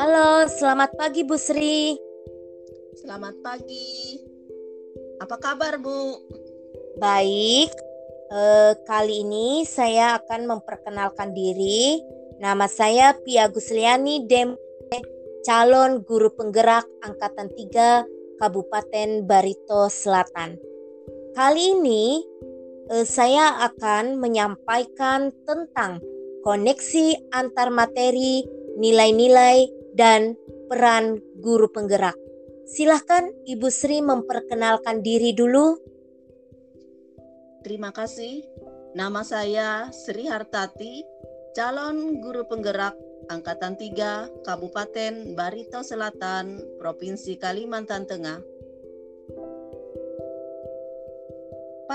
Halo, selamat pagi Bu Sri. Selamat pagi. Apa kabar Bu? Baik. Eh, kali ini saya akan memperkenalkan diri. Nama saya Pia Gusliani Dem calon guru penggerak angkatan 3 Kabupaten Barito Selatan. Kali ini eh, saya akan menyampaikan tentang koneksi antar materi, nilai-nilai, dan peran guru penggerak. Silahkan Ibu Sri memperkenalkan diri dulu. Terima kasih. Nama saya Sri Hartati, calon guru penggerak Angkatan 3 Kabupaten Barito Selatan, Provinsi Kalimantan Tengah.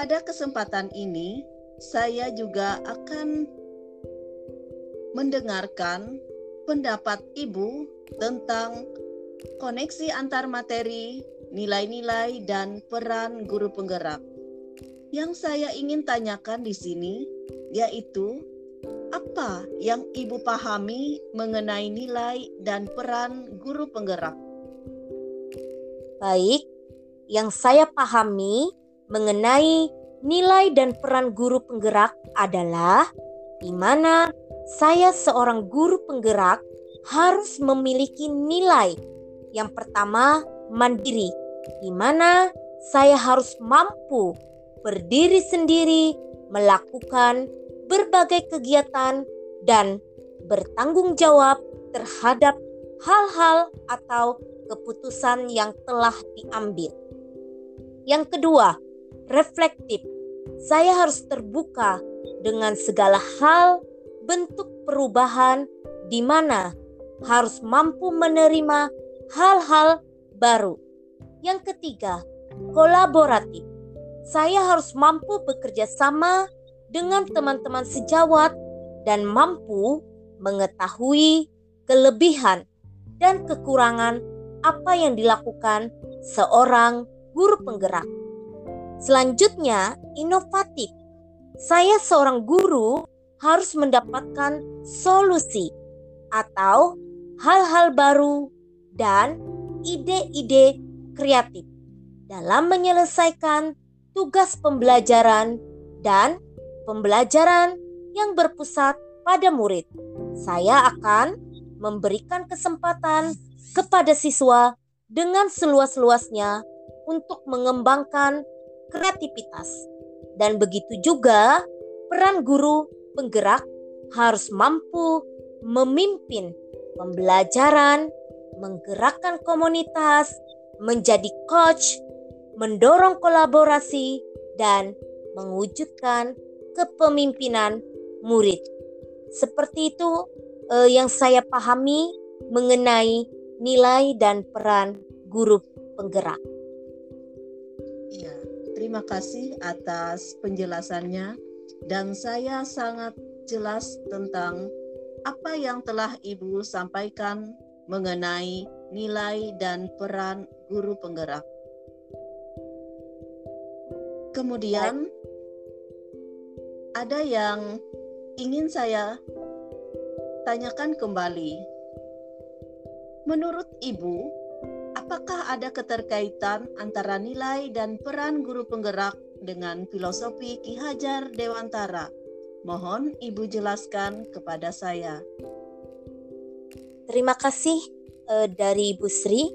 Pada kesempatan ini, saya juga akan mendengarkan pendapat Ibu tentang koneksi antar materi, nilai-nilai, dan peran guru penggerak. Yang saya ingin tanyakan di sini yaitu apa yang Ibu pahami mengenai nilai dan peran guru penggerak? Baik, yang saya pahami mengenai nilai dan peran guru penggerak adalah di mana saya seorang guru penggerak harus memiliki nilai. Yang pertama, mandiri, di mana saya harus mampu berdiri sendiri, melakukan berbagai kegiatan, dan bertanggung jawab terhadap hal-hal atau keputusan yang telah diambil. Yang kedua, reflektif. Saya harus terbuka dengan segala hal bentuk perubahan di mana harus mampu menerima hal-hal baru. Yang ketiga, kolaboratif. Saya harus mampu bekerja sama dengan teman-teman sejawat dan mampu mengetahui kelebihan dan kekurangan apa yang dilakukan seorang guru penggerak. Selanjutnya, inovatif. Saya seorang guru harus mendapatkan solusi atau hal-hal baru dan ide-ide kreatif dalam menyelesaikan tugas pembelajaran dan pembelajaran yang berpusat pada murid. Saya akan memberikan kesempatan kepada siswa dengan seluas-luasnya untuk mengembangkan kreativitas. Dan begitu juga peran guru penggerak harus mampu memimpin pembelajaran, menggerakkan komunitas, menjadi coach, mendorong kolaborasi, dan mewujudkan kepemimpinan murid. Seperti itu eh, yang saya pahami mengenai nilai dan peran guru penggerak. Terima kasih atas penjelasannya dan saya sangat jelas tentang apa yang telah Ibu sampaikan mengenai nilai dan peran guru penggerak. Kemudian ada yang ingin saya tanyakan kembali. Menurut Ibu, apakah ada keterkaitan antara nilai dan peran guru penggerak dengan filosofi Ki Hajar Dewantara. Mohon Ibu jelaskan kepada saya. Terima kasih uh, dari Ibu Sri.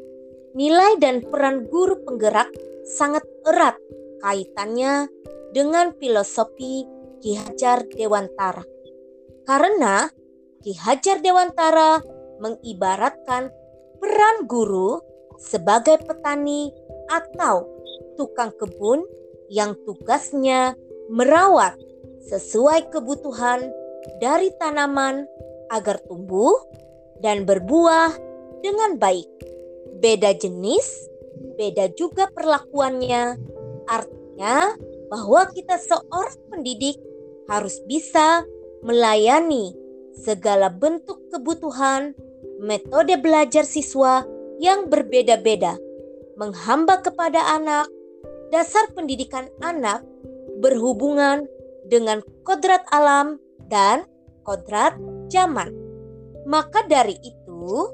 Nilai dan peran guru penggerak sangat erat kaitannya dengan filosofi Ki Hajar Dewantara. Karena Ki Hajar Dewantara mengibaratkan peran guru sebagai petani atau tukang kebun yang tugasnya merawat sesuai kebutuhan dari tanaman agar tumbuh dan berbuah dengan baik. Beda jenis, beda juga perlakuannya. Artinya bahwa kita seorang pendidik harus bisa melayani segala bentuk kebutuhan metode belajar siswa yang berbeda-beda, menghamba kepada anak dasar pendidikan anak berhubungan dengan kodrat alam dan kodrat zaman. Maka dari itu,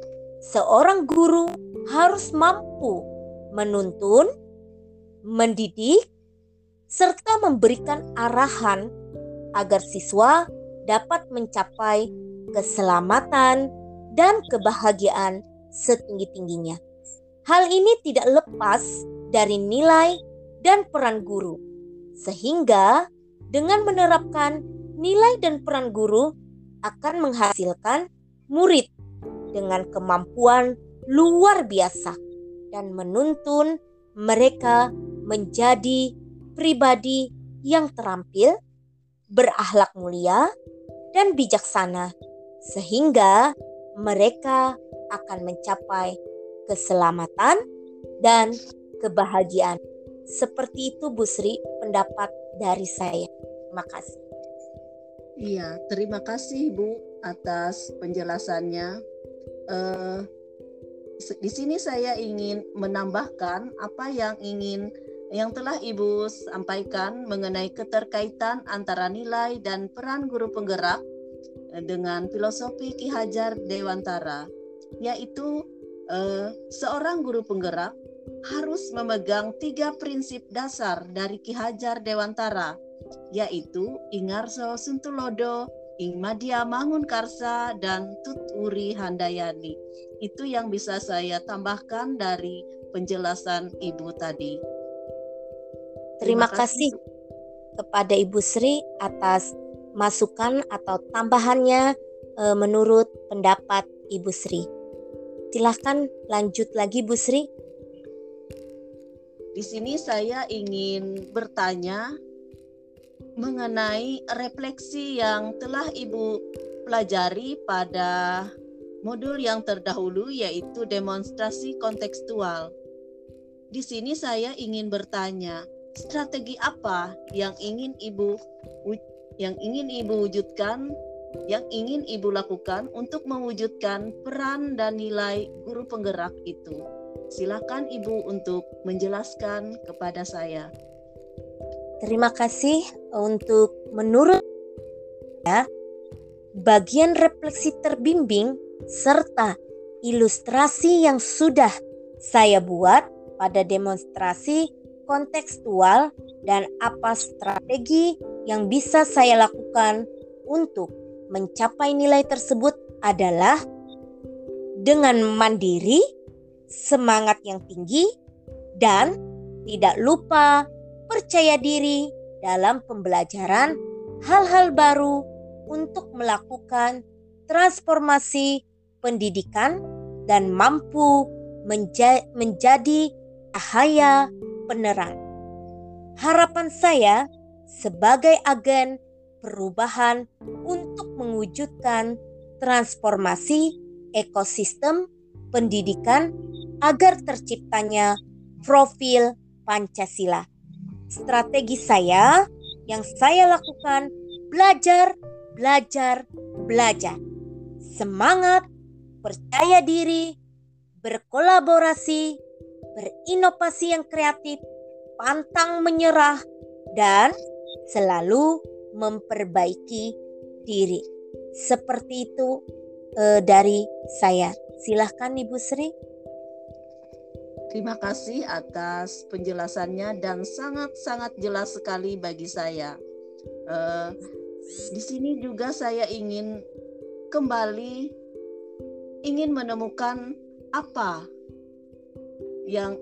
seorang guru harus mampu menuntun, mendidik, serta memberikan arahan agar siswa dapat mencapai keselamatan dan kebahagiaan setinggi-tingginya. Hal ini tidak lepas dari nilai dan peran guru, sehingga dengan menerapkan nilai dan peran guru akan menghasilkan murid dengan kemampuan luar biasa dan menuntun mereka menjadi pribadi yang terampil, berakhlak mulia, dan bijaksana, sehingga mereka akan mencapai keselamatan dan kebahagiaan. Seperti itu Bu Sri pendapat dari saya. Terima kasih. Iya, terima kasih Bu atas penjelasannya. Uh, di sini saya ingin menambahkan apa yang ingin yang telah Ibu sampaikan mengenai keterkaitan antara nilai dan peran guru penggerak dengan filosofi Ki Hajar Dewantara, yaitu eh, seorang guru penggerak harus memegang tiga prinsip dasar dari Ki Hajar Dewantara, yaitu Ingarso Suntulodo, Ing Madia Mangun Karsa, dan Tuturi Handayani. Itu yang bisa saya tambahkan dari penjelasan Ibu tadi. Terima, kasih kepada Ibu Sri atas masukan atau tambahannya e, menurut pendapat Ibu Sri. Silahkan lanjut lagi Bu Sri. Di sini saya ingin bertanya mengenai refleksi yang telah Ibu pelajari pada modul yang terdahulu yaitu demonstrasi kontekstual. Di sini saya ingin bertanya, strategi apa yang ingin ibu yang ingin ibu wujudkan yang ingin ibu lakukan untuk mewujudkan peran dan nilai guru penggerak itu. Silakan ibu untuk menjelaskan kepada saya. Terima kasih untuk menurut ya bagian refleksi terbimbing serta ilustrasi yang sudah saya buat pada demonstrasi kontekstual dan apa strategi yang bisa saya lakukan untuk mencapai nilai tersebut adalah dengan mandiri, semangat yang tinggi, dan tidak lupa percaya diri dalam pembelajaran hal-hal baru untuk melakukan transformasi pendidikan dan mampu menja menjadi ahaya penerang. Harapan saya sebagai agen perubahan untuk mewujudkan transformasi ekosistem pendidikan agar terciptanya profil Pancasila. Strategi saya yang saya lakukan belajar, belajar, belajar. Semangat, percaya diri, berkolaborasi, berinovasi yang kreatif, pantang menyerah, dan selalu memperbaiki diri. Seperti itu eh, dari saya. Silahkan Ibu Sri. Terima kasih atas penjelasannya dan sangat-sangat jelas sekali bagi saya. Uh, di sini juga saya ingin kembali ingin menemukan apa yang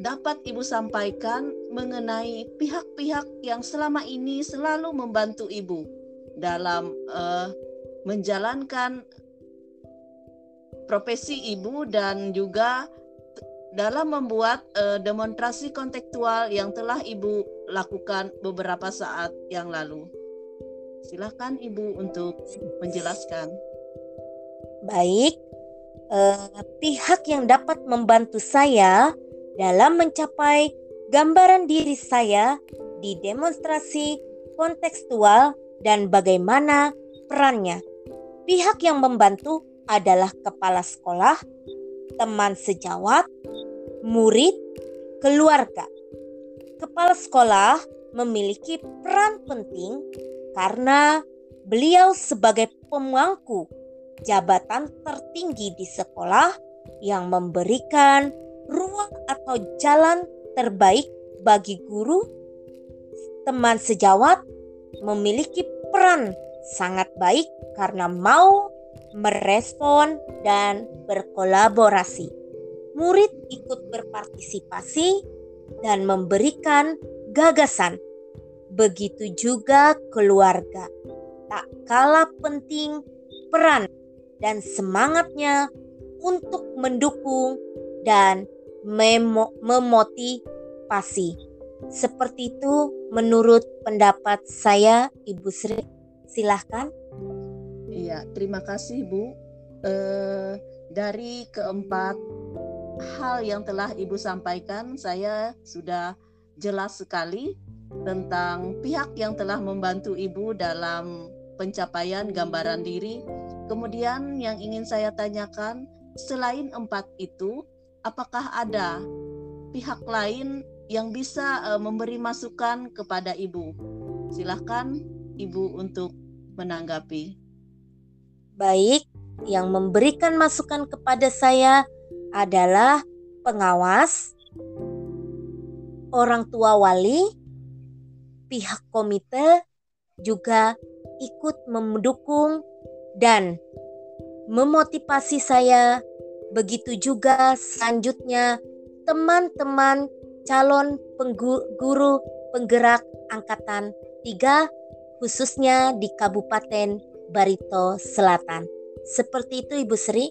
dapat Ibu sampaikan mengenai pihak-pihak yang selama ini selalu membantu Ibu dalam uh, menjalankan profesi Ibu dan juga dalam membuat uh, demonstrasi kontekstual yang telah Ibu lakukan beberapa saat yang lalu. Silakan Ibu untuk menjelaskan. Baik, eh, pihak yang dapat membantu saya dalam mencapai gambaran diri saya di demonstrasi kontekstual dan bagaimana perannya. Pihak yang membantu adalah kepala sekolah, teman sejawat, murid, keluarga. Kepala sekolah memiliki peran penting karena beliau sebagai pemangku jabatan tertinggi di sekolah yang memberikan ruang atau jalan terbaik bagi guru, teman sejawat memiliki peran sangat baik karena mau merespon dan berkolaborasi. Murid ikut berpartisipasi dan memberikan gagasan. Begitu juga keluarga. Tak kalah penting peran dan semangatnya untuk mendukung dan memo memotivasi. Seperti itu menurut pendapat saya, Ibu Sri. Silahkan. Iya, terima kasih Bu. Eh, dari keempat hal yang telah Ibu sampaikan, saya sudah jelas sekali tentang pihak yang telah membantu Ibu dalam pencapaian gambaran diri. Kemudian yang ingin saya tanyakan, selain empat itu, apakah ada pihak lain yang bisa uh, memberi masukan kepada Ibu? Silahkan Ibu untuk menanggapi. Baik, yang memberikan masukan kepada saya adalah pengawas, orang tua wali, pihak komite juga ikut mendukung dan memotivasi saya. Begitu juga selanjutnya teman-teman calon pengguru penggerak angkatan 3 khususnya di Kabupaten Barito Selatan. Seperti itu Ibu Sri.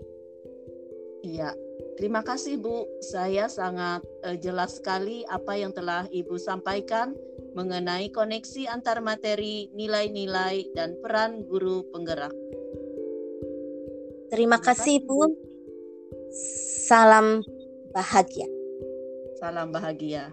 Iya, terima kasih Bu. Saya sangat uh, jelas sekali apa yang telah Ibu sampaikan mengenai koneksi antar materi, nilai-nilai, dan peran guru penggerak. Terima kasih Bu. Salam bahagia. Salam bahagia.